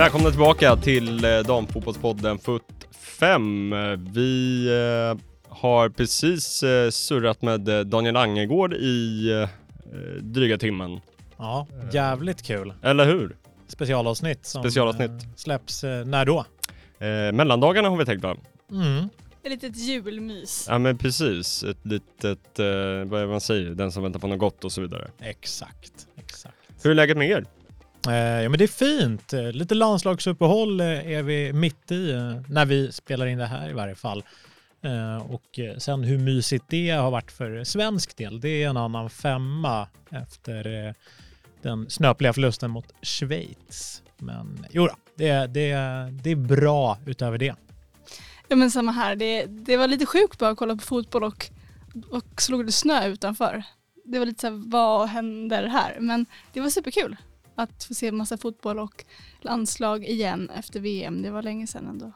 Välkomna tillbaka till eh, damfotbollspodden FUT 5. Vi eh, har precis eh, surrat med Daniel Angegård i dryga timmen. Ja, jävligt kul. Eller hur? Specialavsnitt som Specialavsnitt. släpps när då? Eh, mellandagarna har vi tänkt va? Mm. Ett litet julmys. Ja men precis, ett litet, eh, vad är det man säger, den som väntar på något gott och så vidare. Exakt, exakt. Hur är läget med er? Eh, ja men det är fint. Eh, lite landslagsuppehåll eh, är vi mitt i, när vi spelar in det här i varje fall. Och sen hur mysigt det har varit för svensk del, det är en annan femma efter den snöpliga förlusten mot Schweiz. Men jo då, det, det, det är bra utöver det. Ja men samma här, det, det var lite sjukt bara att kolla på fotboll och, och slog det snö utanför. Det var lite så här, vad händer här? Men det var superkul att få se massa fotboll och landslag igen efter VM. Det var länge sedan ändå.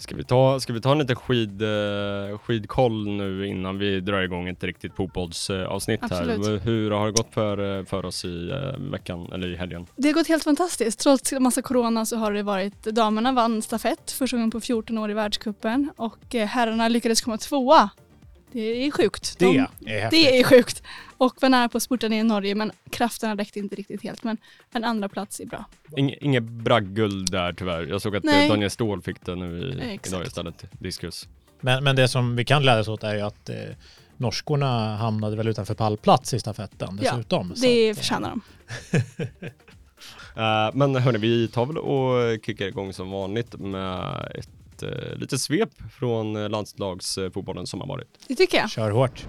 Ska vi ta, ska vi ta en liten skid, eh, skidkoll nu innan vi drar igång ett riktigt fotbollsavsnitt här? Hur har det gått för, eh, för oss i eh, veckan, eller i helgen? Det har gått helt fantastiskt. Trots massa corona så har det varit, damerna vann stafett första gången på 14 år i världscupen och herrarna lyckades komma tvåa. Det är sjukt. Det De- är häftigt. Det är sjukt. Och var nära på att spurta ner i Norge men krafterna räckte inte riktigt helt. Men en andra plats är bra. Ing, inget bragdguld där tyvärr. Jag såg att eh, Nej. Daniel Ståhl fick det nu i, Exakt. idag istället, diskus. Men, men det som vi kan glädjas åt är ju att eh, norskorna hamnade väl utanför pallplats i stafetten Ja, dessutom. Så Det att, eh, förtjänar de. Eh, men hörni, vi tar väl och kickar igång som vanligt med ett eh, litet svep från eh, landslagsfotbollen som har varit. Det tycker jag. Kör hårt.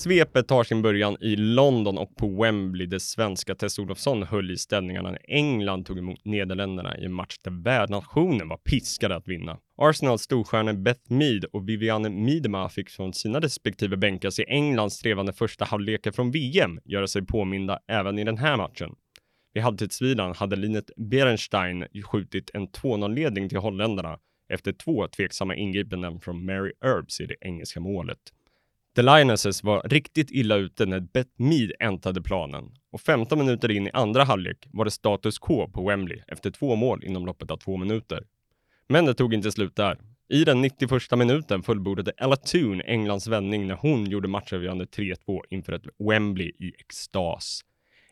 Svepet tar sin början i London och på Wembley där svenska Tess Olofsson höll i ställningarna när England tog emot Nederländerna i en match där värdnationen var piskade att vinna. Arsenals storstjärnor Beth Mead och Viviane Miedema fick från sina respektive bänkar se Englands trevande första halvlekar från VM göra sig påminda även i den här matchen. Vid halvtidsvilan hade Linet Berenstein skjutit en 2-0-ledning till holländarna efter två tveksamma ingripanden från Mary Earps i det engelska målet. The Lionesses var riktigt illa ute när Beth Mead äntrade planen och 15 minuter in i andra halvlek var det status quo på Wembley efter två mål inom loppet av två minuter. Men det tog inte slut där. I den 91 minuten fullbordade Ella Toon Englands vändning när hon gjorde matchavgörande 3-2 inför ett Wembley i extas.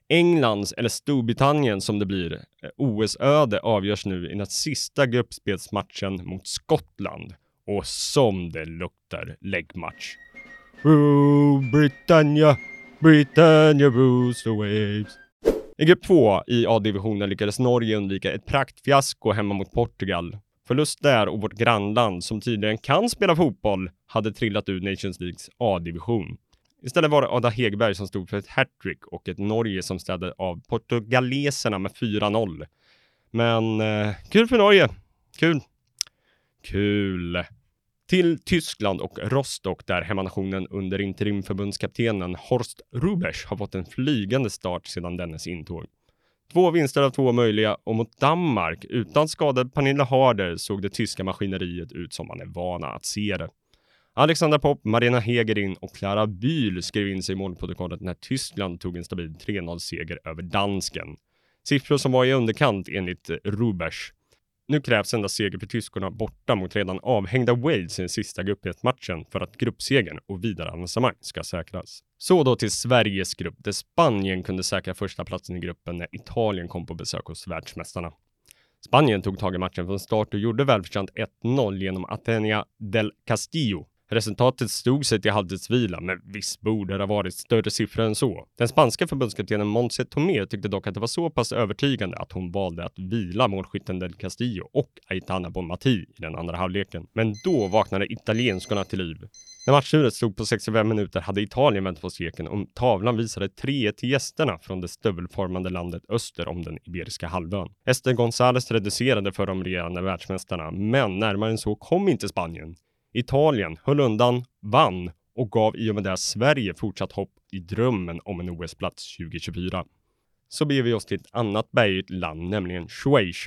Englands, eller Storbritannien som det blir, eh, OS-öde avgörs nu i den sista gruppspelsmatchen mot Skottland. Och som det luktar läggmatch. Rule Britannia, Britannia rules the waves. I grupp 2 i A-divisionen lyckades Norge undvika ett praktfiasko hemma mot Portugal. Förlust där och vårt grannland, som tydligen kan spela fotboll, hade trillat ur Nations Leagues A-division. Istället var det Ada Hegberg som stod för ett hattrick och ett Norge som städade av portugaleserna med 4-0. Men eh, kul för Norge. Kul. Kul. Till Tyskland och Rostock där hemmanationen under interimförbundskaptenen Horst Rubers har fått en flygande start sedan dennes intåg. Två vinster av två möjliga och mot Danmark utan skadad Pernilla Harder såg det tyska maskineriet ut som man är vana att se det. Alexandra Popp, Marina Hegerin och Clara Bühl skrev in sig i målprotokollet när Tyskland tog en stabil 3-0-seger över dansken. Siffror som var i underkant enligt eh, Rubesch. Nu krävs endast seger för tyskorna borta mot redan avhängda Wales i den sista gruppspelsmatchen för att gruppsegern och vidare avancemang ska säkras. Så då till Sveriges grupp där Spanien kunde säkra första platsen i gruppen när Italien kom på besök hos världsmästarna. Spanien tog tag i matchen från start och gjorde välförtjänt 1-0 genom Atenea del Castillo. Resultatet stod sig till halvtidsvila, men visst borde det ha varit större siffror än så. Den spanska förbundskaptenen Montse Tomé tyckte dock att det var så pass övertygande att hon valde att vila målskytten del Castillo och Aitana Bonmati i den andra halvleken. Men då vaknade italienskorna till liv. När matchuret stod på 65 minuter hade Italien vänt på steken och tavlan visade 3-1 till gästerna från det stövelformande landet öster om den Iberiska halvön. Ester González reducerade för de regerande världsmästarna, men närmare än så kom inte Spanien. Italien höll undan, vann och gav i och med det Sverige fortsatt hopp i drömmen om en OS-plats 2024. Så beger vi oss till ett annat bergigt land, nämligen Schweiz.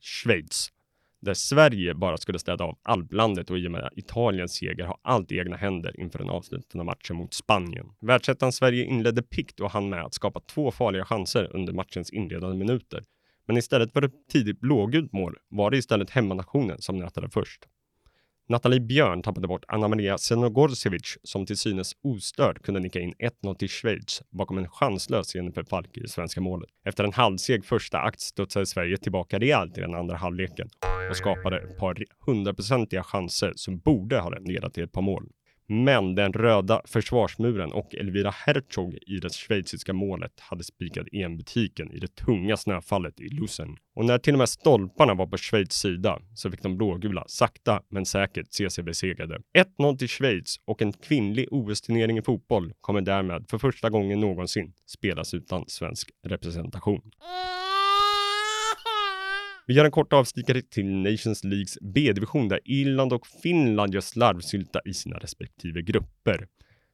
Schweiz. Där Sverige bara skulle städa av alplandet och i och med Italiens seger har allt i egna händer inför den avslutande matchen mot Spanien. Världsettan Sverige inledde pikt och hann med att skapa två farliga chanser under matchens inledande minuter. Men istället för ett tidigt blågult mål var det istället hemmanationen som nätade först. Nathalie Björn tappade bort Anna Maria Senogorcevic som till synes ostört kunde nicka in 1-0 till Schweiz bakom en chanslös Jennifer Falk i det svenska målet. Efter en halvseg första akt studsade Sverige tillbaka rejält i den andra halvleken och skapade ett par hundraprocentiga chanser som borde ha ledat till ett par mål. Men den röda försvarsmuren och Elvira Herzog i det schweiziska målet hade spikat enbutiken i det tunga snöfallet i Lusen. Och när till och med stolparna var på Schweiz sida så fick de blågula sakta men säkert se sig besegrade. 1-0 till Schweiz och en kvinnlig OS-turnering i fotboll kommer därmed för första gången någonsin spelas utan svensk representation. Vi gör en kort avstickare till Nations Leagues B-division där Irland och Finland gör slarvsylta i sina respektive grupper.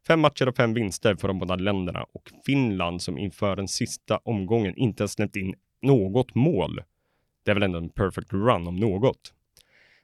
Fem matcher och fem vinster för de båda länderna och Finland som inför den sista omgången inte ens släppt in något mål. Det är väl ändå en perfect run om något.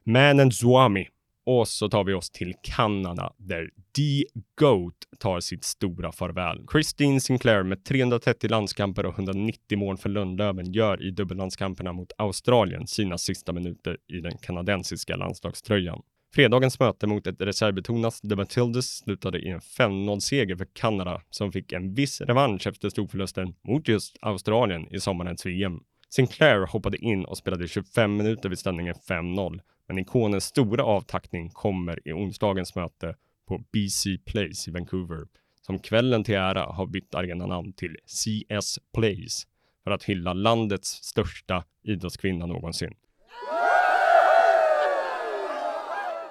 Manen Zwami och så tar vi oss till Kanada där The Goat tar sitt stora farväl. Christine Sinclair med 330 landskamper och 190 mål för Lundlöven gör i dubbellandskamperna mot Australien sina sista minuter i den kanadensiska landslagströjan. Fredagens möte mot ett reservbetonat The Matildas slutade i en 5-0-seger för Kanada som fick en viss revansch efter storförlusten mot just Australien i sommarens VM. Sinclair hoppade in och spelade 25 minuter vid ställningen 5-0 men ikonens stora avtackning kommer i onsdagens möte på BC Place i Vancouver, som kvällen till ära har bytt arenanamn till CS Place för att hylla landets största idrottskvinna någonsin.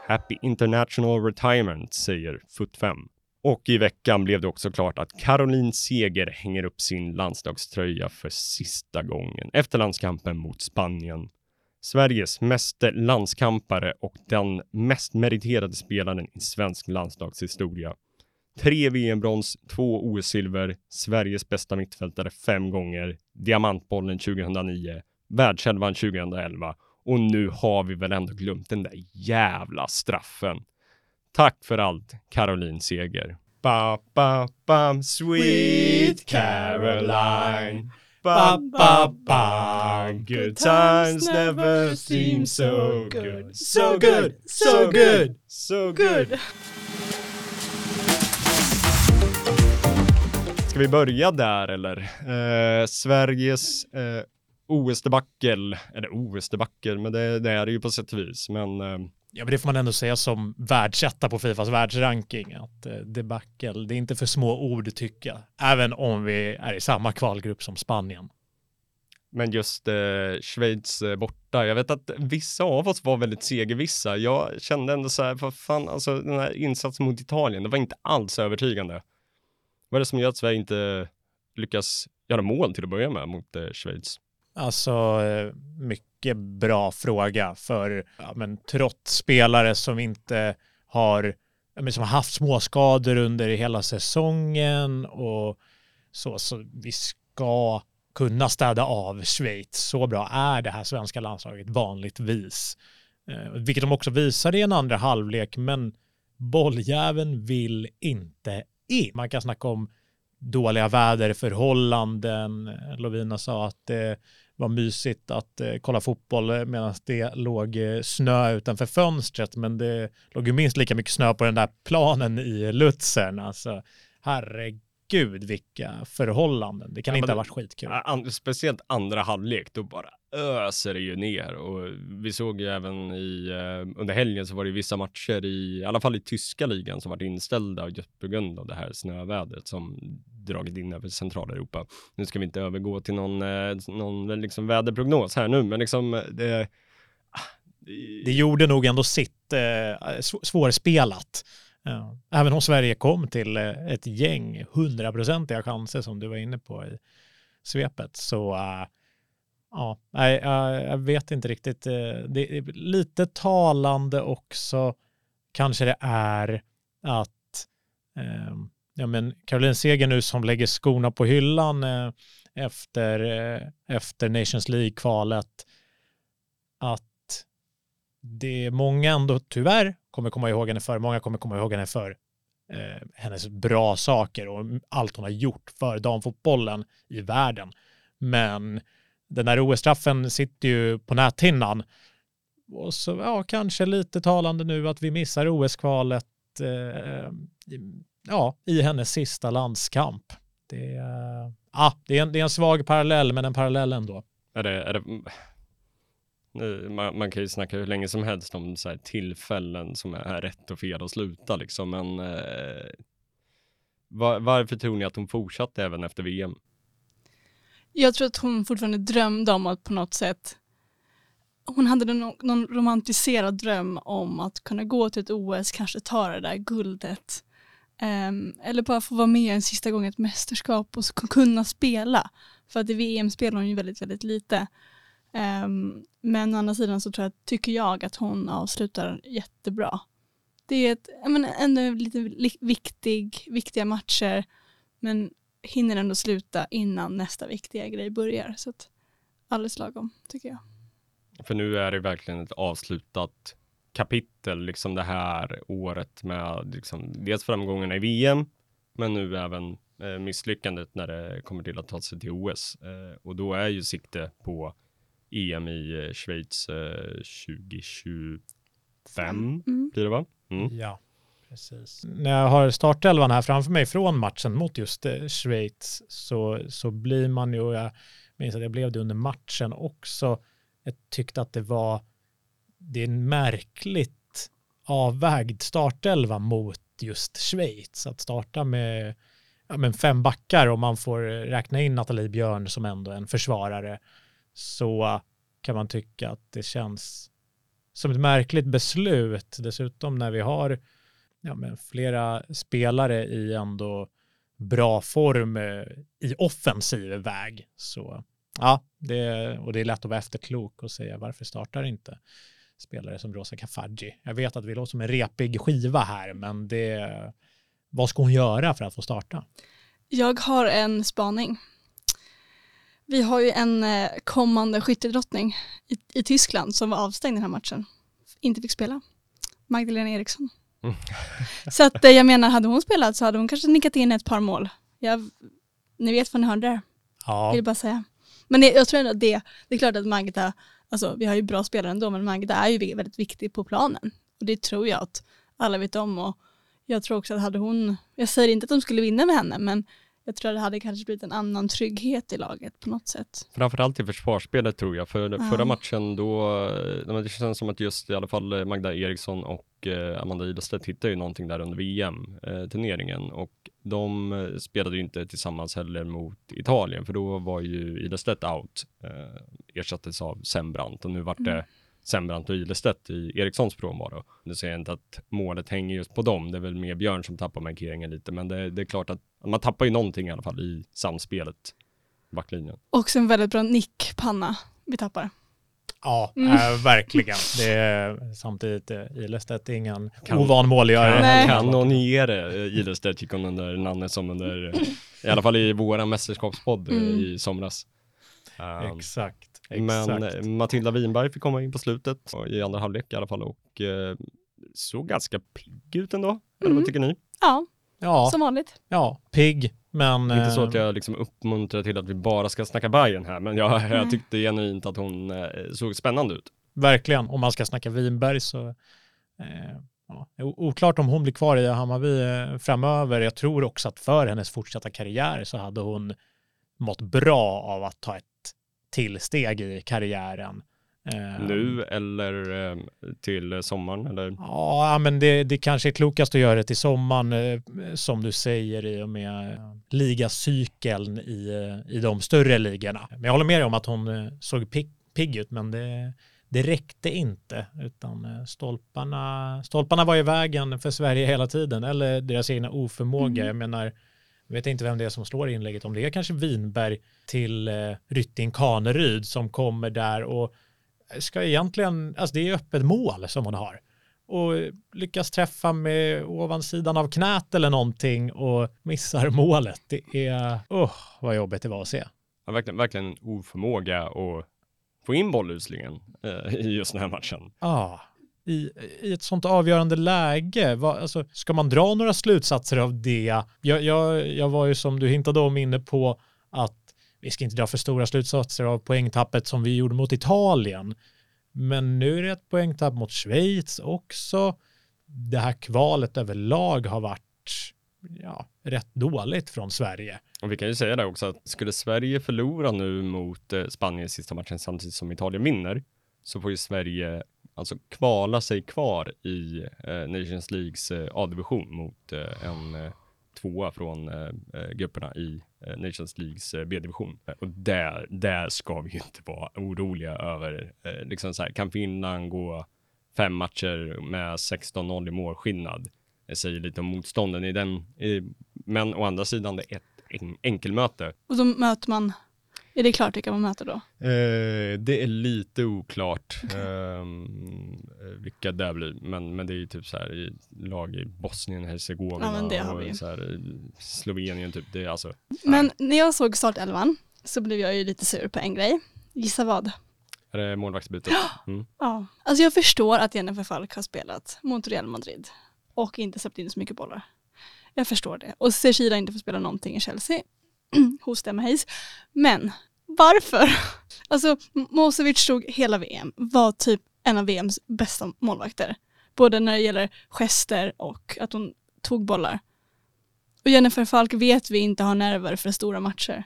Happy International Retirement, säger FUT5. Och i veckan blev det också klart att Caroline Seger hänger upp sin landslagströja för sista gången efter landskampen mot Spanien. Sveriges meste landskampare och den mest meriterade spelaren i svensk landslagshistoria. Tre VM-brons, två OS-silver, Sveriges bästa mittfältare fem gånger, Diamantbollen 2009, Världselvan 2011 och nu har vi väl ändå glömt den där jävla straffen. Tack för allt, Caroline Seger. Ba, ba, ba, sweet Caroline ba, ba, ba. Good times never seem so good. So good, so good, so good. Ska vi börja där eller? Eh, Sveriges eh, OS-debacle, eller OS-debacle, men det, det, är det ju på sätt och vis. Men eh, Ja, men det får man ändå säga som världsetta på Fifas världsranking. Att eh, debacle, det är inte för små ord tycka. Även om vi är i samma kvalgrupp som Spanien. Men just eh, Schweiz eh, borta, jag vet att vissa av oss var väldigt segervissa. Jag kände ändå så här, vad fan, alltså den här insatsen mot Italien, det var inte alls övertygande. Vad är det som gör att Sverige inte lyckas göra mål till att börja med mot eh, Schweiz? Alltså, eh, mycket bra fråga. För ja, men, trots spelare som inte har, men, som har haft småskador under hela säsongen och så, så vi ska kunna städa av Schweiz. Så bra är det här svenska landslaget vanligtvis. Eh, vilket de också visade i en andra halvlek, men bolljäveln vill inte in. Man kan snacka om dåliga väderförhållanden. Lovina sa att det var mysigt att eh, kolla fotboll medan det låg eh, snö utanför fönstret, men det låg ju minst lika mycket snö på den där planen i Lutzern. Alltså, herregud vilka förhållanden. Det kan ja, inte ha varit skitkul. An speciellt andra halvlek, då bara öser det ju ner och vi såg ju även i eh, under helgen så var det vissa matcher i, i alla fall i tyska ligan som varit inställda just på grund av det här snövädret som dragit in över Centraleuropa. Nu ska vi inte övergå till någon, eh, någon liksom väderprognos här nu, men liksom eh, det, det gjorde nog ändå sitt eh, svårspelat. Även om Sverige kom till eh, ett gäng hundraprocentiga chanser som du var inne på i svepet så uh, ja, jag, jag vet inte riktigt. Eh, det är lite talande också kanske det är att eh, ja, men Caroline Seger nu som lägger skorna på hyllan eh, efter, eh, efter Nations League-kvalet, att det är många ändå tyvärr kommer komma ihåg henne för, många kommer komma ihåg henne för eh, hennes bra saker och allt hon har gjort för damfotbollen i världen. Men den där OS-straffen sitter ju på näthinnan. Och så, ja, kanske lite talande nu att vi missar OS-kvalet eh, ja, i hennes sista landskamp. Det, eh, ah, det, är en, det är en svag parallell, men en parallell ändå. Är det, är det, man, man, kan ju snacka hur länge som helst om så här tillfällen som är rätt och fel att sluta liksom, men eh, var, varför tror ni att hon fortsatte även efter VM? Jag tror att hon fortfarande drömde om att på något sätt hon hade någon, någon romantiserad dröm om att kunna gå till ett OS, kanske ta det där guldet. Um, eller bara få vara med en sista gång i ett mästerskap och kunna spela. För att i VM spelar hon ju väldigt, väldigt lite. Um, men å andra sidan så tror jag, tycker jag att hon avslutar jättebra. Det är ett, menar, ändå lite viktig, viktiga matcher men hinner ändå sluta innan nästa viktiga grej börjar. Så att alldeles lagom tycker jag. För nu är det verkligen ett avslutat kapitel, liksom det här året med liksom, dels framgångarna i VM, men nu även eh, misslyckandet när det kommer till att ta sig till OS. Eh, och då är ju sikte på EM i eh, Schweiz 2025 eh, mm. blir det va? Mm. Ja, precis. När jag har startelvan här framför mig från matchen mot just eh, Schweiz så, så blir man ju, jag minns att jag blev det under matchen också, jag tyckte att det var, det är en märkligt avvägd startelva mot just Schweiz. Att starta med, ja, med fem backar och man får räkna in Nathalie Björn som ändå en försvarare så kan man tycka att det känns som ett märkligt beslut. Dessutom när vi har ja, men flera spelare i ändå bra form eh, i offensiv väg. Så ja, det, och det är lätt att vara efterklok och säga varför startar inte spelare som Rosa Kafaji? Jag vet att vi låter som en repig skiva här, men det, vad ska hon göra för att få starta? Jag har en spaning. Vi har ju en eh, kommande skyttedrottning i, i Tyskland som var avstängd den här matchen. Inte fick spela. Magdalena Eriksson. Mm. så att eh, jag menar, hade hon spelat så hade hon kanske nickat in ett par mål. Jag, ni vet vad ni hörde där. Ja. Vill bara säga. Men det, jag tror ändå att det, det är klart att Magda, alltså vi har ju bra spelare ändå, men Magda är ju väldigt viktig på planen. Och det tror jag att alla vet om. Och jag tror också att hade hon, jag säger inte att de skulle vinna med henne, men jag tror det hade kanske blivit en annan trygghet i laget på något sätt. Framförallt i försvarsspelet tror jag. För ja. förra matchen då, det känns som att just i alla fall Magda Eriksson och eh, Amanda Ilestedt hittade ju någonting där under VM-turneringen eh, och de eh, spelade ju inte tillsammans heller mot Italien för då var ju Ilestedt out, ersattes av Sembrant och nu vart det mm. Sembrant och Ilestedt i Erikssons frånvaro. Nu säger jag inte att målet hänger just på dem, det är väl mer Björn som tappar markeringen lite, men det, det är klart att man tappar ju någonting i alla fall i samspelet, backlinjen. Också en väldigt bra nickpanna vi tappar. Ja, mm. äh, verkligen. Det är samtidigt äh, Ilestedt är ingen kan, ovan målgörare. Kan, kan någon ge det? Ilestedt gick hon under namnet som under, i alla fall i våra mästerskapspodd mm. i somras. Um, Exakt. Men Exakt. Matilda Winberg fick komma in på slutet, i andra halvlek i alla fall, och eh, såg ganska pigg ut ändå. Mm. Eller vad mm. tycker ni? Ja, ja, som vanligt. Ja, pigg, men... Inte så att eh, jag liksom uppmuntrar till att vi bara ska snacka Bayern här, men jag, mm. jag tyckte genuint att hon eh, såg spännande ut. Verkligen, om man ska snacka Winberg så eh, ja, oklart om hon blir kvar i Hammarby eh, framöver. Jag tror också att för hennes fortsatta karriär så hade hon mått bra av att ta ett tillsteg i karriären. Nu eller eh, till sommaren? Eller? Ja, men det, det kanske är klokast att göra det till sommaren eh, som du säger i och med eh, ligacykeln i, i de större ligorna. Men jag håller med dig om att hon såg pigg, pigg ut, men det, det räckte inte, utan stolparna, stolparna var i vägen för Sverige hela tiden, eller deras egna oförmåga. Mm. Jag menar, jag vet inte vem det är som slår inlägget, om det är kanske Winberg till eh, Rytting Kaneryd som kommer där och ska egentligen, alltså det är öppet mål som hon har och lyckas träffa med ovansidan av knät eller någonting och missar målet. Det är, oh, vad jobbigt det var att se. Ja, verkligen, verkligen oförmåga att få in bolluslingen eh, i just den här matchen. Ja, ah, i, i ett sånt avgörande läge? Vad, alltså, ska man dra några slutsatser av det? Jag, jag, jag var ju som du hintade om inne på att vi ska inte dra för stora slutsatser av poängtappet som vi gjorde mot Italien. Men nu är det ett poängtapp mot Schweiz också. Det här kvalet överlag har varit ja, rätt dåligt från Sverige. Och vi kan ju säga det också att skulle Sverige förlora nu mot eh, Spanien i sista matchen samtidigt som Italien vinner så får ju Sverige alltså kvala sig kvar i eh, Nations Leagues eh, A-division mot eh, en eh, tvåa från eh, eh grupperna i Eh, Nations Leagues eh, B-division. Och där, där ska vi ju inte vara oroliga över, eh, liksom så här, kan Finland gå fem matcher med 16-0 i målskillnad? Det säger lite om motstånden i den, i, men å andra sidan det är ett en, enkelmöte. Och då möter man, är det klart vilka man möter då? Eh, det är lite oklart eh, vilka det blir, men, men det är ju typ så här i lag i Bosnien, Hercegovina Ja, och så här, Slovenien typ. Det är alltså, Men när jag såg startelvan så blev jag ju lite sur på en grej. Gissa vad? är det målvaktsbytet? Mm. Ja. Alltså jag förstår att Jennifer Falk har spelat mot Real Madrid och inte släppt in så mycket bollar. Jag förstår det. Och Zecira inte får spela någonting i Chelsea hos Emma Hayes. Men varför? Alltså Mosevic stod hela VM, var typ en av VMs bästa målvakter. Både när det gäller gester och att hon tog bollar. Och Jennifer Falk vet vi inte har nerver för stora matcher.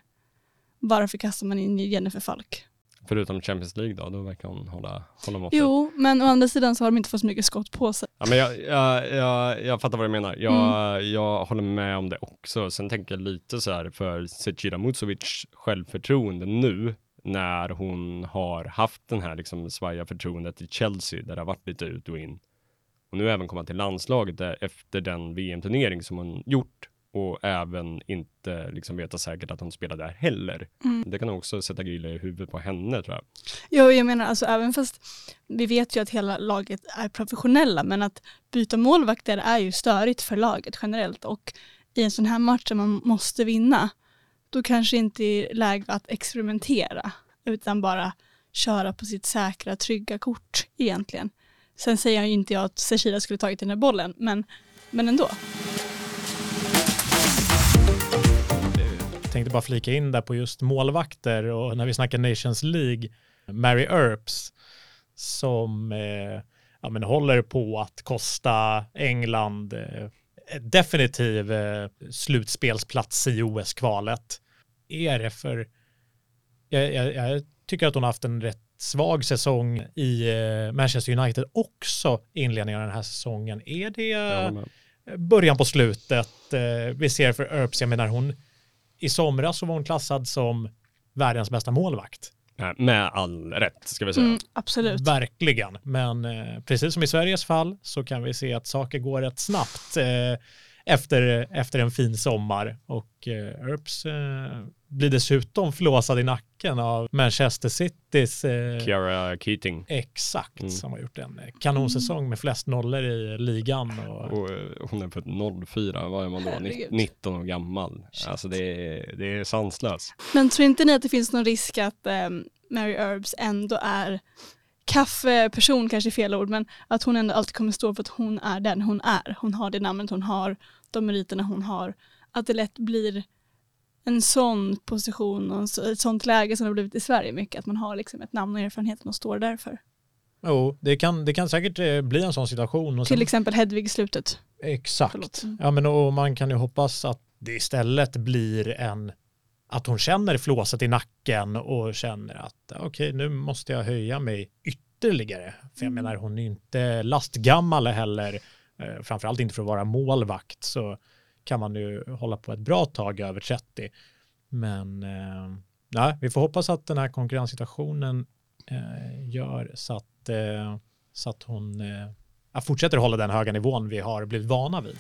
Varför kastar man in Jennifer Falk? Förutom Champions League då, då verkar hon hålla, hålla måttet. Jo, men å andra sidan så har de inte fått så mycket skott på sig. Ja, men jag, jag, jag, jag fattar vad du menar. Jag, Mm. jag håller med om det också. Sen tänker jag lite så här för Zecira Musovic självförtroende nu när hon har haft den här liksom svaja förtroendet i Chelsea där det har varit lite ut och in. Och nu även komma till landslaget där efter den VM-turnering som hon gjort och även inte liksom veta säkert att hon spelar där heller. Mm. Det kan också sätta griller i huvudet på henne tror jag. Jo, jag menar alltså även fast vi vet ju att hela laget är professionella men att byta målvakter är ju störigt för laget generellt och i en sån här match där man måste vinna då kanske inte är läge att experimentera utan bara köra på sitt säkra, trygga kort egentligen. Sen säger jag ju inte jag att Cecilia skulle tagit den här bollen men, men ändå. Tänkte bara flika in där på just målvakter och när vi snackar Nations League, Mary Earps som eh, ja, men håller på att kosta England eh, definitiv eh, slutspelsplats i OS-kvalet. Är det för... Jag, jag, jag tycker att hon har haft en rätt svag säsong i eh, Manchester United också inledningen av den här säsongen. Är det början på slutet eh, vi ser för Earps? Jag menar hon i somras så var hon klassad som världens bästa målvakt. Med all rätt ska vi säga. Mm, absolut. Verkligen, men eh, precis som i Sveriges fall så kan vi se att saker går rätt snabbt eh, efter, efter en fin sommar och eh, Earps eh, blir dessutom flåsad i nacken av Manchester Citys eh, Kiara Keating. Exakt, Mm. som har gjort en eh, kanonsäsong med flest nollor i ligan. Och, Och eh, hon är född 04, vad är man då? Ni- Herregud. 19 år gammal. Shit. Alltså det är, det är sanslöst. Men tror inte ni att det finns någon risk att ehm, Mary Earps ändå är kaffeperson, kanske är fel ord, men att hon ändå alltid kommer stå för att hon är den hon är. Hon har det namnet hon har, de meriterna hon har. Att det lätt blir en sån position och ett sånt läge som det har blivit i Sverige mycket, att man har liksom ett namn och erfarenheten och står därför. Jo, det kan, det kan säkert eh, bli en sån situation. Och sen- Till exempel Hedvig i slutet. Exakt. Förlåt. Ja, men och man kan ju hoppas att det istället blir en att hon känner flåset i nacken och känner att okej, nu måste jag höja mig ytterligare. För jag Mm. menar, hon är inte lastgammal heller. Eh, framförallt inte för att vara målvakt så kan man ju hålla på ett bra tag över 30. Men eh, nej, vi får hoppas att den här konkurrenssituationen eh, gör så att, eh, så att hon eh, fortsätter hålla den höga nivån vi har blivit vana vid.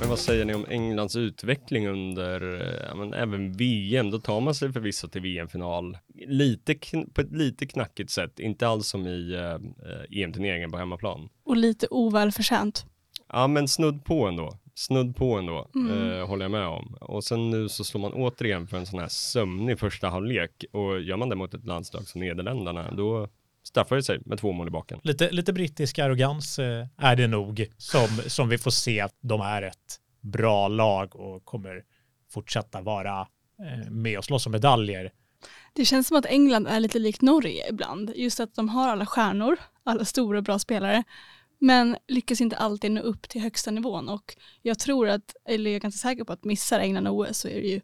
Men vad säger ni om Englands utveckling under eh, ja, även VM? Då tar man sig förvisso till VM-final. Lite på ett lite knackigt sätt, inte alls som i eh, EM-turneringen på hemmaplan. Och lite ovälförtjänt. Ja, men snudd på ändå. Snudd på ändå, Mm. eh, håller jag med om. Och sen nu så slår man återigen för en sån här sömnig första halvlek. Och gör man det mot ett landslag som Nederländerna, då straffar det sig med två mål i baken. Lite, lite brittisk arrogans eh, är det nog som, som vi får se att de är ett bra lag och kommer fortsätta vara eh, med och slåss om medaljer. Det känns som att England är lite likt Norge ibland. Just att de har alla stjärnor, alla stora bra spelare, men lyckas inte alltid nå upp till högsta nivån. Och jag tror att, eller jag är ganska säker på att missar England OS så är det ju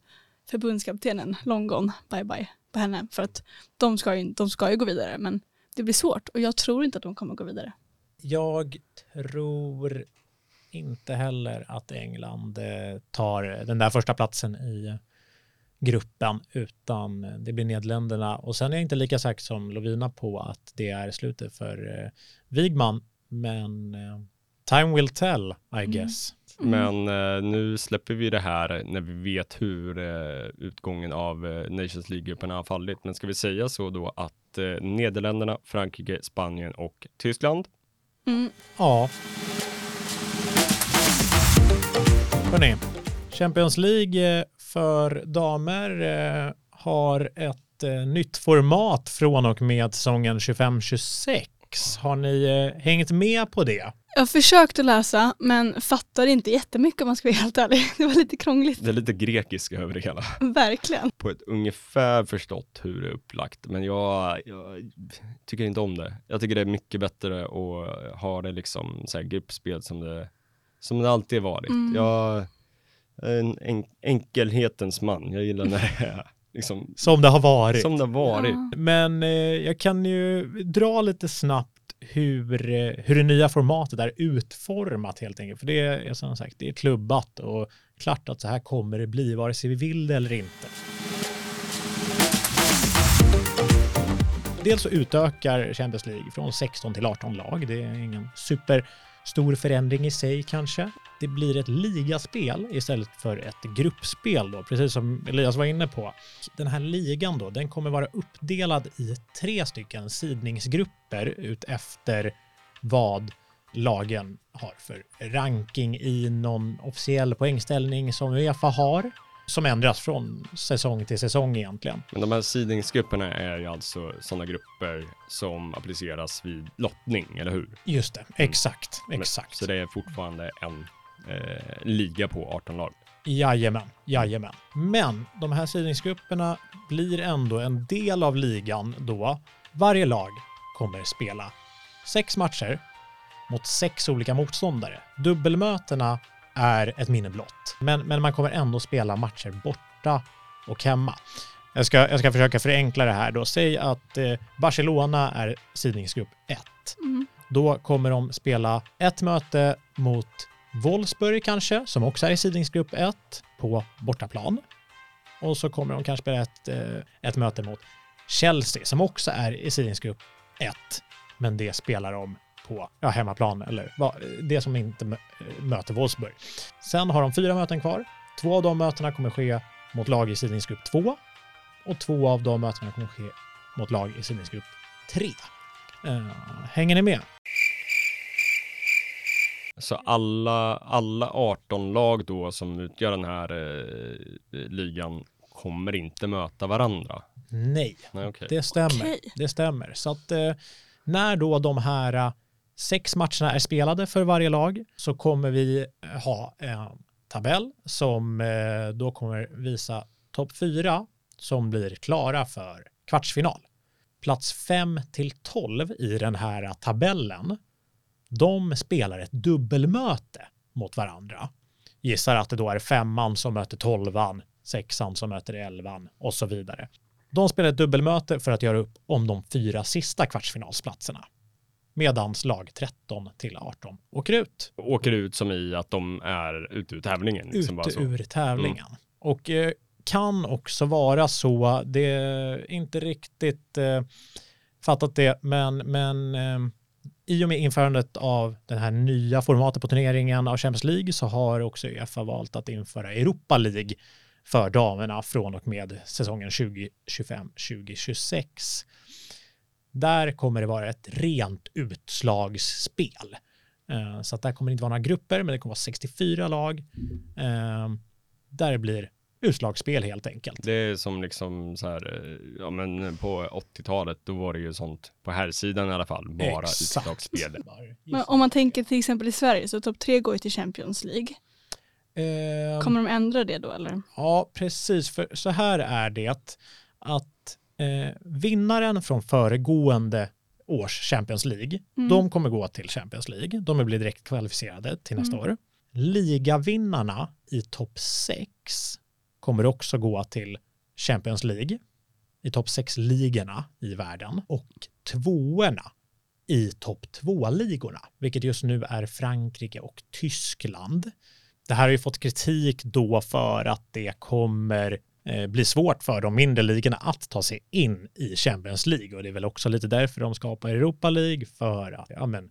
förbundskaptenen long gone, bye bye på henne. För att de ska, ju, de ska ju gå vidare, men det blir svårt och jag tror inte att de kommer gå vidare. Jag tror inte heller att England eh, tar den där första platsen i gruppen utan det blir Nederländerna och sen är jag inte lika säker som Lovina på att det är slutet för eh, Wigman men eh, time will tell I guess. Mm. Men eh, nu släpper vi det här när vi vet hur eh, utgången av eh, Nations League-gruppen har fallit. Men ska vi säga så då att eh, Nederländerna, Frankrike, Spanien och Tyskland Mm. Ja. Hörrni, Champions League eh, för damer eh, har ett nytt format från och med säsongen 25-26. Har ni eh, hängt med på det? Jag försökte läsa men fattar inte jättemycket om man ska vara helt ärlig. Det var lite krångligt. Det är lite grekiska över det hela. Verkligen. På ett ungefär förstått hur det är upplagt, men jag, jag tycker inte om det. Jag tycker det är mycket bättre att ha det liksom så här gruppspel som det, som det alltid varit. Mm. Jag är en en enkelhetens man. Jag gillar när det är liksom Som det har varit. som det har varit. Ja. Men eh, jag kan ju dra lite snabbt hur, eh, hur det nya formatet är utformat helt enkelt. För det är som sagt, det är klubbat och klart att så här kommer det bli vare sig vi vill det eller inte. Dels så utökar Champions League från 16 till 18 lag. Det är ingen Stor förändring i sig kanske. Det blir ett ligaspel istället för ett gruppspel då, precis som Elias var inne på. Den här ligan då, den kommer vara uppdelad i tre stycken sidningsgrupper ut efter vad lagen har för ranking i någon officiell poängställning som Uefa har, som ändras från säsong till säsong egentligen. Men de här sidningsgrupperna är ju alltså sådana grupper som appliceras vid lottning, eller hur? Just det, exakt, Men- exakt. Så det är fortfarande en eh, liga på 18 lag. Jajamän, jajamän. Men de här sidningsgrupperna blir ändå en del av ligan då varje lag kommer spela sex matcher mot sex olika motståndare. Dubbelmötena är ett minne blott, men, men man kommer ändå spela matcher borta och hemma. Jag ska, jag ska försöka förenkla det här då. Säg att eh, Barcelona är sidningsgrupp 1. Mm. Då kommer de spela ett möte mot Wolfsburg kanske, som också är i sidningsgrupp 1 på bortaplan. Och så kommer de kanske spela ett, eh, ett möte mot Chelsea som också är i sidningsgrupp 1. Men det spelar de på ja, hemmaplan eller det som inte mö- möter Wolfsburg. Sen har de fyra möten kvar. Två av de mötena kommer ske mot lag i sidningsgrupp 2 och två av de mötena kommer ske mot lag i sidningsgrupp 3. Eh, hänger ni med? Så alla, alla 18 lag då som utgör den här eh, ligan kommer inte möta varandra. Nej, Nej, okej. det stämmer. Okej. Det stämmer. Så att eh, när då de här sex matcherna är spelade för varje lag så kommer vi eh, ha en tabell som eh, då kommer visa topp fyra som blir klara för kvartsfinal. Plats 5 till 12 i den här tabellen, de spelar ett dubbelmöte mot varandra. Gissar att det då är femman som möter tolvan, sexan som möter elvan och så vidare. De spelar ett dubbelmöte för att göra upp om de fyra sista kvartsfinalsplatserna. Medans lag 13 till 18 åker ut. Åker ut som i att de är ute ur tävlingen. Liksom ute så. Mm. ur tävlingen. Och eh, kan också vara så, det är inte riktigt eh, fattat det, men, men eh, i och med införandet av den här nya formatet på turneringen av Champions League så har också Uefa valt att införa Europa League för damerna från och med säsongen 2025-2026. Där kommer det vara ett rent utslagsspel. Eh, Så att där kommer det inte vara några grupper, men det kommer vara 64 lag. eh, Där det blir utslagsspel helt enkelt. Det är som liksom så här, eh, ja men på 80-talet då var det ju sånt, på här sidan i alla fall, bara Exakt. utslagsspel. Men om man tänker till exempel i Sverige så topp tre går ju till Champions League. Kommer de ändra det då eller? Ja, precis. För så här är det att eh, vinnaren från föregående års Champions League, Mm. de kommer gå till Champions League. De blir direkt kvalificerade till nästa Mm. år. Ligavinnarna i topp 6 kommer också gå till Champions League i topp 6-ligorna i världen och tvåorna i topp 2-ligorna, vilket just nu är Frankrike och Tyskland. Det här har ju fått kritik då för att det kommer Eh, blir svårt för de mindre ligorna att ta sig in i Champions League och det är väl också lite därför de skapar Europa League för att ja, men,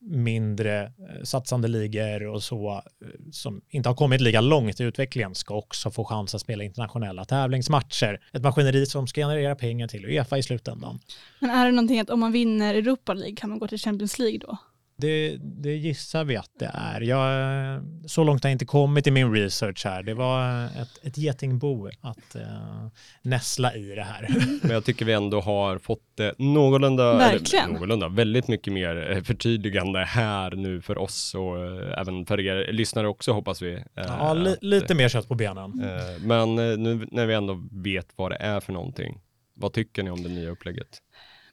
mindre eh, satsande ligor och så eh, som inte har kommit lika långt i utvecklingen ska också få chans att spela internationella tävlingsmatcher. Ett maskineri som ska generera pengar till Uefa i slutändan. Men är det någonting att om man vinner Europa League kan man gå till Champions League då? Det, det gissar vi att det är. Jag, så långt har jag inte kommit i min research här. Det var ett, ett getingbo att uh, näsla i det här. Men jag tycker vi ändå har fått det någorlunda, Verkligen. Eller, någorlunda, väldigt mycket mer eh, förtydligande här nu för oss och eh, även för er lyssnare också hoppas vi. eh, Ja, li, att, lite mer kött på benen. eh, Men eh, nu när vi ändå vet vad det är för någonting, vad tycker ni om det nya upplägget?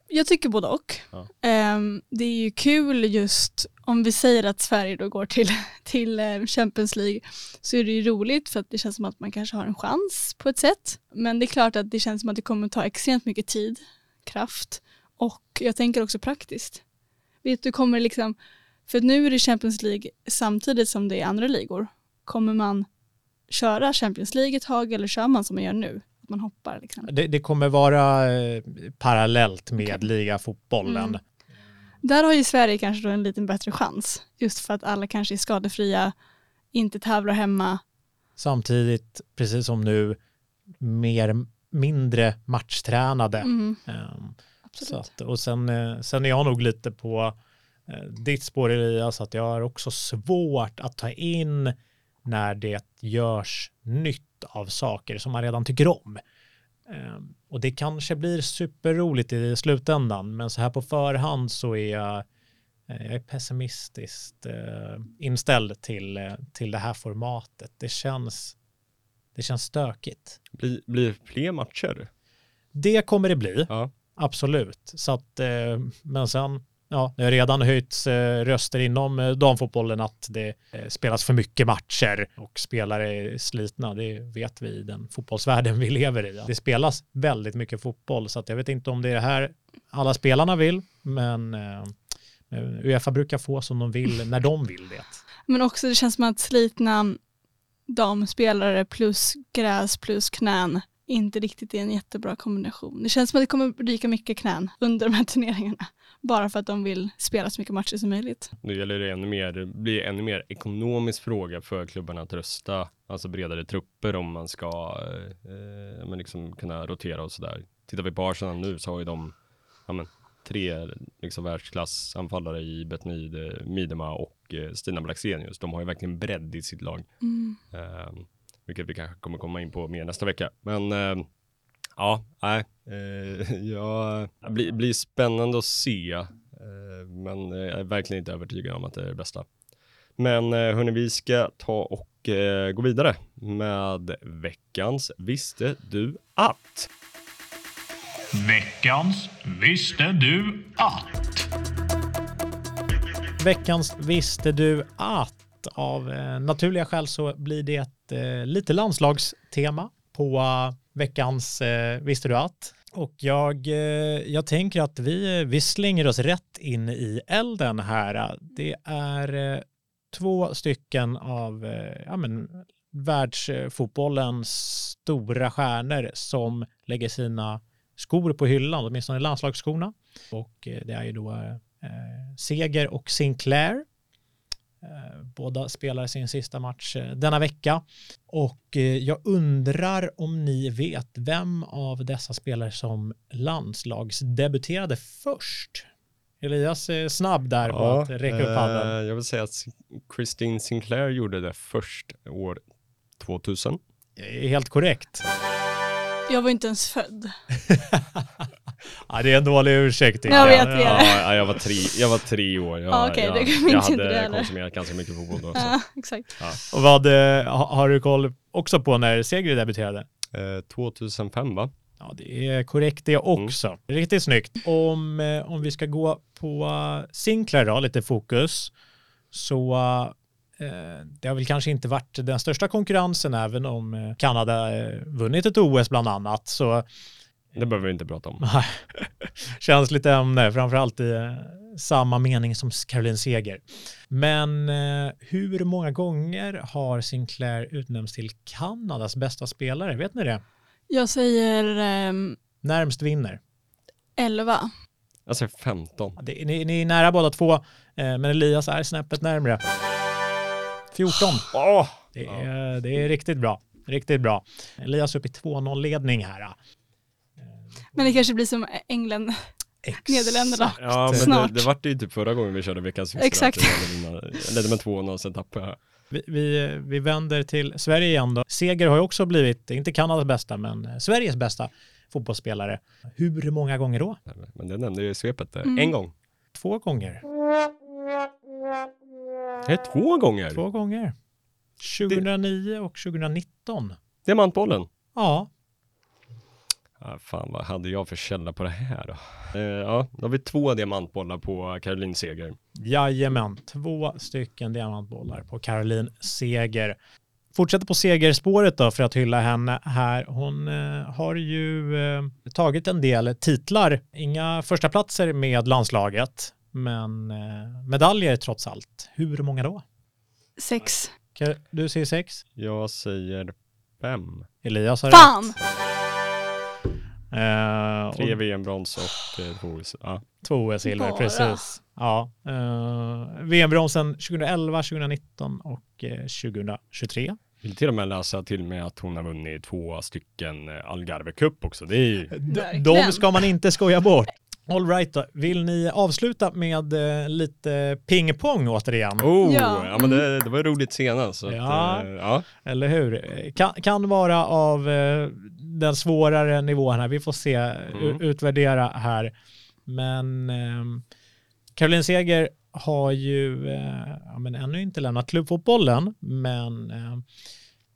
Jag tycker både och. Ja. Ehm, det är ju kul just om vi säger att Sverige då går till, till eh, Champions League så är det ju roligt för att det känns som att man kanske har en chans på ett sätt. Men det är klart att det känns som att det kommer ta extremt mycket tid, kraft och jag tänker också praktiskt. Vet du, kommer liksom, för nu är det Champions League samtidigt som det är andra ligor. Kommer man köra Champions League ett tag eller kör man som man gör nu? Att man hoppar liksom? Det, det kommer vara eh, parallellt med Okej. ligafotbollen. Mm. Där har ju Sverige kanske då en lite bättre chans. Just för att alla kanske är skadefria, inte tävlar hemma. Samtidigt, precis som nu, mer, mindre matchtränade. Mm, Ehm, Så att, och sen, eh, sen är jag nog lite på eh, ditt spår Elias, att jag har också svårt att ta in när det görs nytt av saker som man redan tycker om. Eh, och det kanske blir superroligt i slutändan, men så här på förhand så är jag, eh, jag är pessimistiskt eh, inställd till, eh, till det här formatet. Det känns, det känns stökigt. Blir, blir fler matcher? Det kommer det bli. Ja. Absolut. Så att, men sen, ja, det har redan höjts eh, röster inom eh, damfotbollen att det eh, spelas för mycket matcher och spelare är slitna. Det vet vi i den fotbollsvärlden vi lever i. Det spelas väldigt mycket fotboll så jag vet inte om det är det här alla spelarna vill, men Uefa brukar få som de vill när de vill det. Men också det känns som att slitna damspelare plus gräs plus knän inte riktigt är en jättebra kombination. Det känns som att det kommer ryka mycket knän under de här turneringarna. Bara för att de vill spela så mycket matcher som möjligt. Nu gäller det ännu mer, det blir ännu mer ekonomisk fråga för klubbarna att rösta, alltså bredare trupper om man ska eh, men liksom kunna rotera och sådär. Tittar vi på Arsenal nu så har ju de ja, men, tre liksom världsklassanfallare i Betmid, eh, Midema och eh, Stina Blackstenius. De har ju verkligen bredd i sitt lag. Mm. Eh, vilket vi kanske kommer komma in på mer nästa vecka. Men eh, ja, nej, eh, ja, det blir, blir spännande att se. Eh, men eh, jag är verkligen inte övertygad om att det är det bästa. Men eh, hörni, vi ska ta och eh, gå vidare med veckans Visste du att? Veckans Visste du att? Veckans visste du att av eh, naturliga skäl så blir det ett eh, lite landslagstema på eh, veckans visste du att. Och jag, jag tänker att vi, vi slänger oss rätt in i elden här. Det är två stycken av ja, men, världsfotbollens stora stjärnor som lägger sina skor på hyllan, åtminstone landslagsskorna. Och det är ju då eh, Seger och Sinclair. Eh, Båda spelar sin sista match eh, denna vecka. Och eh, jag undrar om ni vet vem av dessa spelare som landslagsdebuterade först? Elias är snabb där på att räcka upp handen. jag vill säga att Christine Sinclair gjorde det först år 2000. Eh, Helt korrekt. Jag var inte ens född. Ja, det är en dålig ursäkt. Jag vet det. Ja, ja, jag, var tre, jag var tre år. Jag, Ja, okej, jag, jag det hade konsumerat ganska mycket fotboll då. Ja, exakt. Och vad, eh, ha- har du koll också på när Seger debuterade? Eh, 2005 va? Ja, det är korrekt det också. Riktigt snyggt. Om, eh, om vi ska gå på Sinclair då, lite fokus, så eh, det har väl kanske inte varit den största konkurrensen även om eh, Kanada eh, vunnit ett OS bland annat. Så Det behöver vi inte prata om. Lite ämne, framförallt i eh, samma mening som Caroline Seger. Men eh, hur många gånger har Sinclair utnämnts till Kanadas bästa spelare? Vet ni det? Jag säger ehm, Närmst vinner. 11. Jag säger 15. Ja, Det, ni, ni är nära båda två, eh, men Elias är snäppet närmre. 14. Åh! Det är, det är riktigt bra. Riktigt bra. Elias upp i 2-0-ledning här. Men det kanske blir som England, Exakt. Nederländerna. Ja, men Snart. det, det vart det ju typ förra gången vi körde veckans Fiskare, Exakt. Jag ledde med 2-0, sen tappade jag. Vi, vi, vi vänder till Sverige igen då. Seger har ju också blivit, inte Kanadas bästa, men Sveriges bästa fotbollsspelare. Hur många gånger då? Men det nämnde jag i svepet. där. Mm. En gång. Två gånger. Det är två gånger. Två gånger. 2009 och 2019. Diamantbollen. Ja, Fan, vad hade jag för källa på det här då? Eh, ja, då har vi två diamantbollar på Caroline Seger. jajamän. Två stycken diamantbollar på Caroline Seger. Fortsätter på segerspåret då för att hylla henne här. Hon eh, har ju eh, tagit en del titlar. Inga första platser med landslaget, men eh, medaljer trots allt. Hur många då? 6. Ka- Du säger sex. Jag säger fem. Elias har Fan! rätt. Eh, Tre och VM-brons och eh, två OS. Ja. två OS-silver, precis. Ja, uh, VM-bronsen 2011, 2019 och eh, 2023. Vill till och med läsa till med att hon har vunnit två stycken eh, Algarve Cup också. Det är ju... De ska man inte skoja bort. All right då. Vill ni avsluta med eh, lite pingpong återigen? Oh, ja. Ja. men det, det var roligt senast. Så att, Ja. eh, ja. Eller hur? Eh, Kan, kan vara av eh, den svårare nivån här. Vi får se, u- Mm. utvärdera här. Men eh, Caroline Seger har ju eh, ja, men ännu inte lämnat klubbfotbollen, men eh,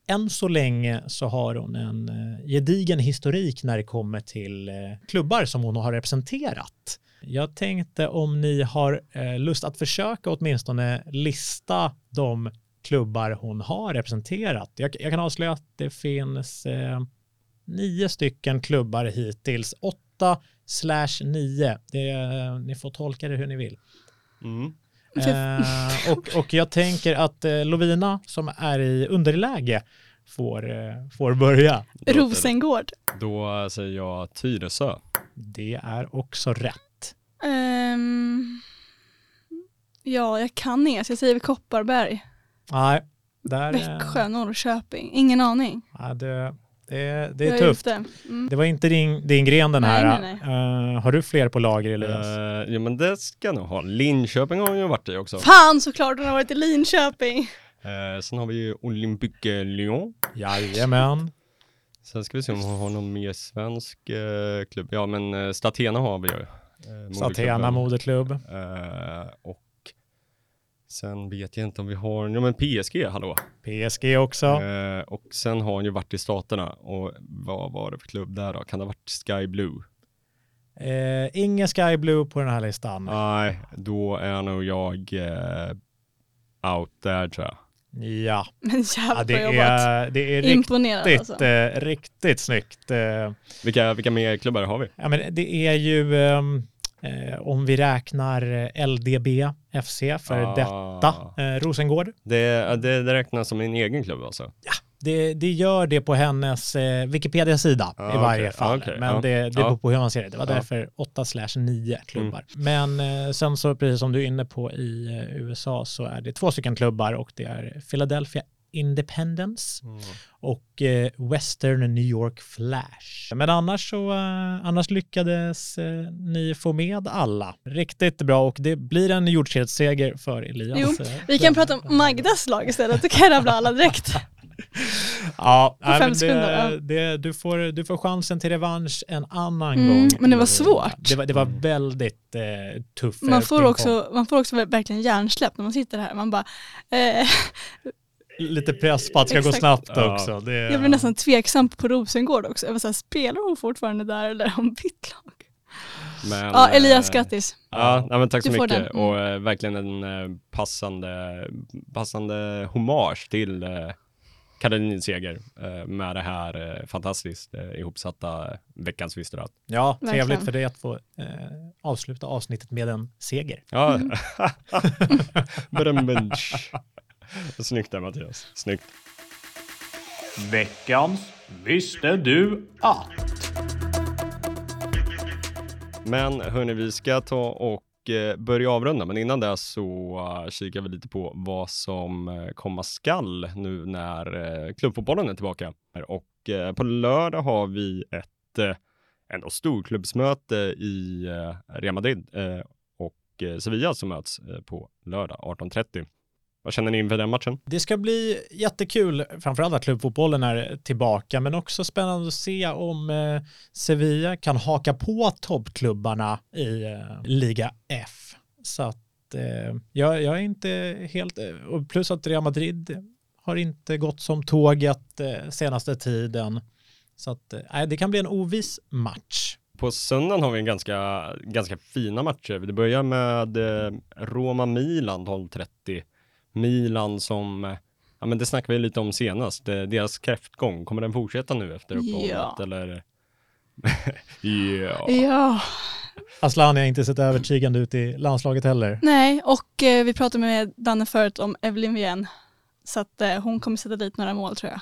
än så länge så har hon en eh, gedigen historik när det kommer till eh, klubbar som hon har representerat. Jag tänkte om ni har eh, lust att försöka åtminstone lista de klubbar hon har representerat. Jag, jag kan avslöja att det finns eh, nio stycken klubbar hittills. Åtta slash nio. Det, ni får tolka det hur ni vill. Mm. Eh, och, och jag tänker att eh, Lovina som är i underläge får, eh, får börja. Rosengård. Då säger jag Tyresö. Det är också rätt. Ehm, ja, jag kan inget. så Jag säger Kopparberg. Nej, där, Växjö, Norrköping. Ingen aning. ja, det, det, det Jag är tufft. ute. Mm. Det var inte din, din gren den Nej, här. nej, Eh, har du fler på lager Elias? Uh, ja men det ska jag nog ha. Linköping har ju varit i också. Fan såklart, hon har varit i Linköping. Eh, sen har vi ju Olympique Lyon. Jajamän. Sen ska vi se om hon har någon mer svensk eh, klubb. Ja men uh, Statena har vi ju. Uh, Satena moderklubb. Eh, och sen vet jag inte om vi har, ja men PSG, hallå. PSG också. Eh, och sen har hon ju varit i Staterna och vad var det för klubb där då? Kan det ha varit Sky Blue? Eh, ingen Sky Blue på den här listan. Nej, då är nog jag eh, out där tror jag. Ja, Men ja det, är, det är riktigt, alltså. eh, riktigt snyggt. Eh, Vilka, vilka mer klubbar har vi? ja, men det är ju, ehm, eh, om vi räknar eh, LDB FC för Ah. detta, eh, Rosengård. Det, det, det räknas som en egen klubb alltså? Det, det gör det på hennes eh, Wikipedia-sida Ah, i varje okej. fall. Ah, okej. Men Ja. det, det Ja. beror på hur man ser det. Det var Ja. Mm. därför 8 slash 9 klubbar. Men eh, sen så, precis som du är inne på i eh, USA, så är det två stycken klubbar och det är Philadelphia Independence och eh, Western New York Flash. Men annars så eh, annars lyckades eh, ni få med alla. Riktigt bra och det blir en jordskredsseger för Elias. Jo, eh, Vi kan prata om Magdas lag istället, då kan jag rabbla alla direkt. Ja, fem men det, det, du, får, du får chansen till revansch en annan Mm, gång. men det var svårt. Det var, det var väldigt eh, tuff Man får, pingpong. också, man får också verkligen hjärnsläpp när man sitter här. Man bara, eh, Lite press på att det ska gå snabbt Ja. också. Det, jag blev nästan tveksam på Rosengård också. Jag var så här, spelar hon fortfarande där eller har hon bytt lag? Men, Ja, Elias, eh, grattis. Ja, nej, men tack så Du får mycket. Mm. och eh, verkligen en eh, passande, passande hommage till eh, Karolins seger eh, med det här eh, fantastiskt ihopsatta veckans Visterat. Ja, trevligt Verkligen. för dig att få avsluta avsnittet med en seger. Ja, Mm. Snyggt där Mattias, snyggt. Veckans Visste du att? Men hörni, vi ska ta och eh, börja avrunda, men innan det så uh, kikar vi lite på vad som uh, komma skall nu när klubbfotbollen är tillbaka. Och eh, på lördag har vi ett ändå storklubbsmöte i Real Madrid eh, och Sevilla som möts på lördag 18.30. Vad känner ni inför den matchen? Det ska bli jättekul, framförallt att klubbfotbollen är tillbaka, men också spännande att se om eh, Sevilla kan haka på toppklubbarna i eh, Liga F. Så att eh, jag, jag är inte helt, och plus att Real Madrid har inte gått som tåget senaste tiden. Så att eh, det kan bli en oviss match. På söndagen har vi en ganska, ganska fina matcher. Det börjar med Roma-Milan 12.30. Milan som, eh, ja men det snackade vi lite om senast, deras kräftgång, kommer den fortsätta nu efter uppehållet Ja. eller? ja. Ja, Asllani har inte sett övertygande ut i landslaget heller. nej, och eh, vi pratade med Danne förut om Evelyn Wien. Så att eh, hon kommer sätta dit några mål tror jag.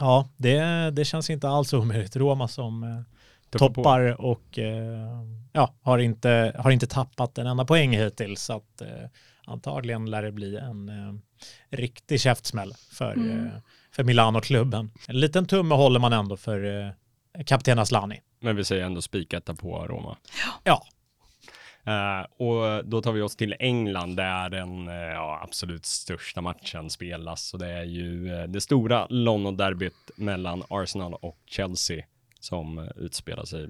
Ja, det, det känns inte alls omöjligt. Roma som eh, Tuffar på. toppar och eh, ja, har, inte, har inte tappat en enda poäng hittills. Så att, eh, antagligen lär det bli en eh, riktig käftsmäll för, Mm. eh, för Milano-klubben. En liten tumme håller man ändå för eh, kapten Aslani. Men vi säger ändå spiketta på Roma. Ja, Eh, och då tar vi oss till England där den eh, ja, absolut största matchen spelas. Och det är ju eh, det stora London-derbyt mellan Arsenal och Chelsea som utspelar sig.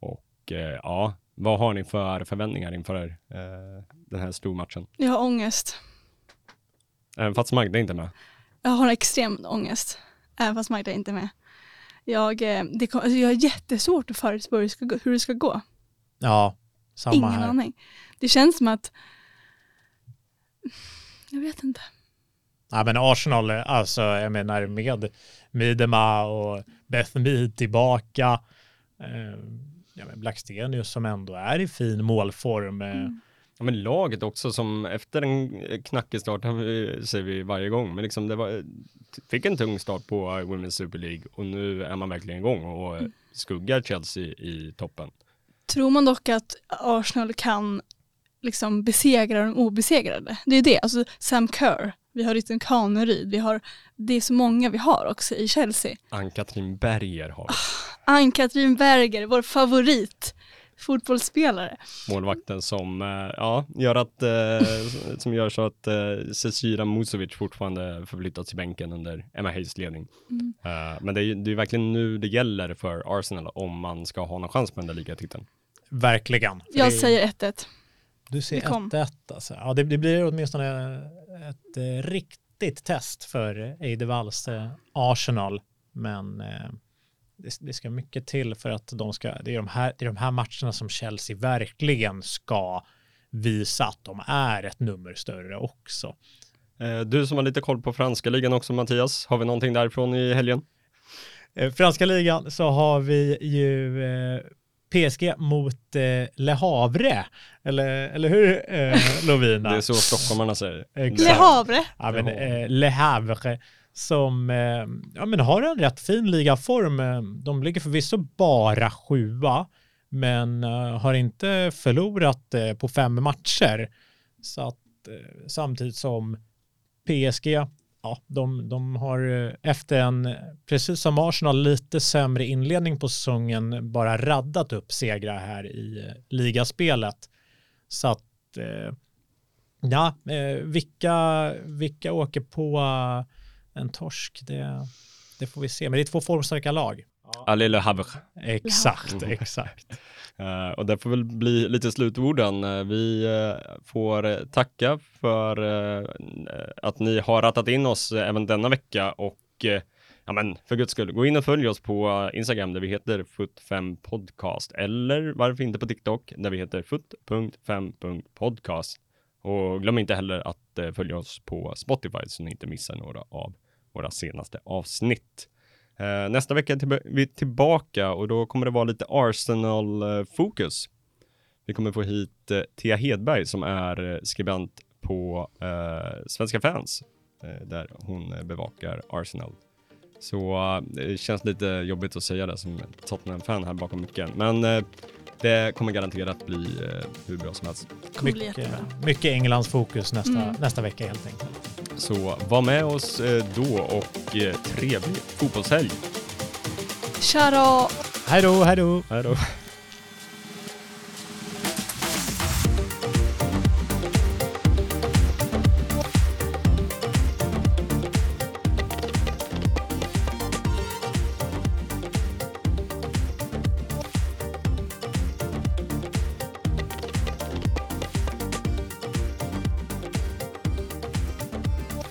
Och ja, vad har ni för förväntningar inför eh, den här stormatchen? Jag har ångest. Även fast Magda inte är med. Jag har extrem ångest, även fast Magda inte är med. Jag, eh, det kom, alltså jag har jättesvårt att förutspå hur det ska gå. Hur det ska gå. ja samma Ingen här. aning. Det känns som att, jag vet inte. Ja, men Arsenal, alltså jag menar med Midema och Beth Mead tillbaka. Eh, ja, men Blackstenius som ändå är i fin målform. eh, Mm. Ja, men laget också som efter en eh, knackig start, vi- säger vi varje gång, men liksom det var, fick en tung start på eh, Women's Super League och nu är man verkligen igång och eh, skuggar Chelsea i toppen. Tror man dock att Arsenal kan liksom besegra de obesegrade? Det är det, alltså Sam Kerr, vi har Rytten Kaneryd, vi har, det är så många vi har också i Chelsea. Ann-Katrin Berger har vi, Ann-Katrin Berger, vår favorit fotbollsspelare. målvakten som, eh, ja, gör att, eh, som gör så att eh, Cecilia Musovic fortfarande förflyttats till bänken under Emma Hayes ledning. Mm. Men det är ju det är verkligen nu det gäller för Arsenal om man ska ha någon chans på den där ligatiteln. Verkligen. Jag det- säger 1-1. Du ser det kom. 1-1 alltså. Ja, det, det blir åtminstone ett eh, riktigt test för Eidevalls eh, Arsenal. Men eh, det, ska mycket till för att de ska, det är de här, det är de här matcherna som Chelsea verkligen ska visa att de är ett nummer större också. Du som har lite koll på franska ligan också Mattias, har vi någonting därifrån i helgen? Franska ligan så har vi ju PSG mot eh, Le Havre, eller, eller hur eh, Lovina? Det är så stockholmarna säger. Exakt. Le Havre. Ja, men, Le Havre. eh, Le Havre som eh, ja, men har en rätt fin ligaform. Eh, De ligger förvisso bara sjua, men eh, har inte förlorat eh, på fem matcher. Så att eh, samtidigt som PSG, ja, de, de har eh, efter en, precis som Arsenal, lite sämre inledning på säsongen bara raddat upp segrar här i eh, ligaspelet. Så att eh, Ja, eh, vilka, vilka åker på en torsk, det, det får vi se. Men det är två formstarka lag. Allez le Havre. Exakt, exakt. Eh, och det får väl bli lite slutorden. Eh, vi eh, får tacka för att ni har rattat in oss även denna vecka och ja men för guds skull, gå in och följ oss på Instagram där vi heter foot5podcast eller varför inte på TikTok där vi heter foot.5.podcast. Och glöm inte heller att följa oss på Spotify så ni inte missar några av våra senaste avsnitt. Eh, nästa vecka är vi tillbaka och då kommer det vara lite Arsenal-fokus. Vi kommer få hit eh, Thea Hedberg som är eh, skribent på eh, Svenska fans eh, där hon eh, bevakar Arsenal. Så eh, det känns lite jobbigt att säga det som Tottenham-fan här bakom micken, men eh, det kommer garanterat bli eh, hur bra som helst. Mycket, mycket Englands fokus nästa, Mm. nästa vecka helt enkelt. Så var med oss då och trevlig fotbollshelg. Tja då! Hej då, hej då! Hej då.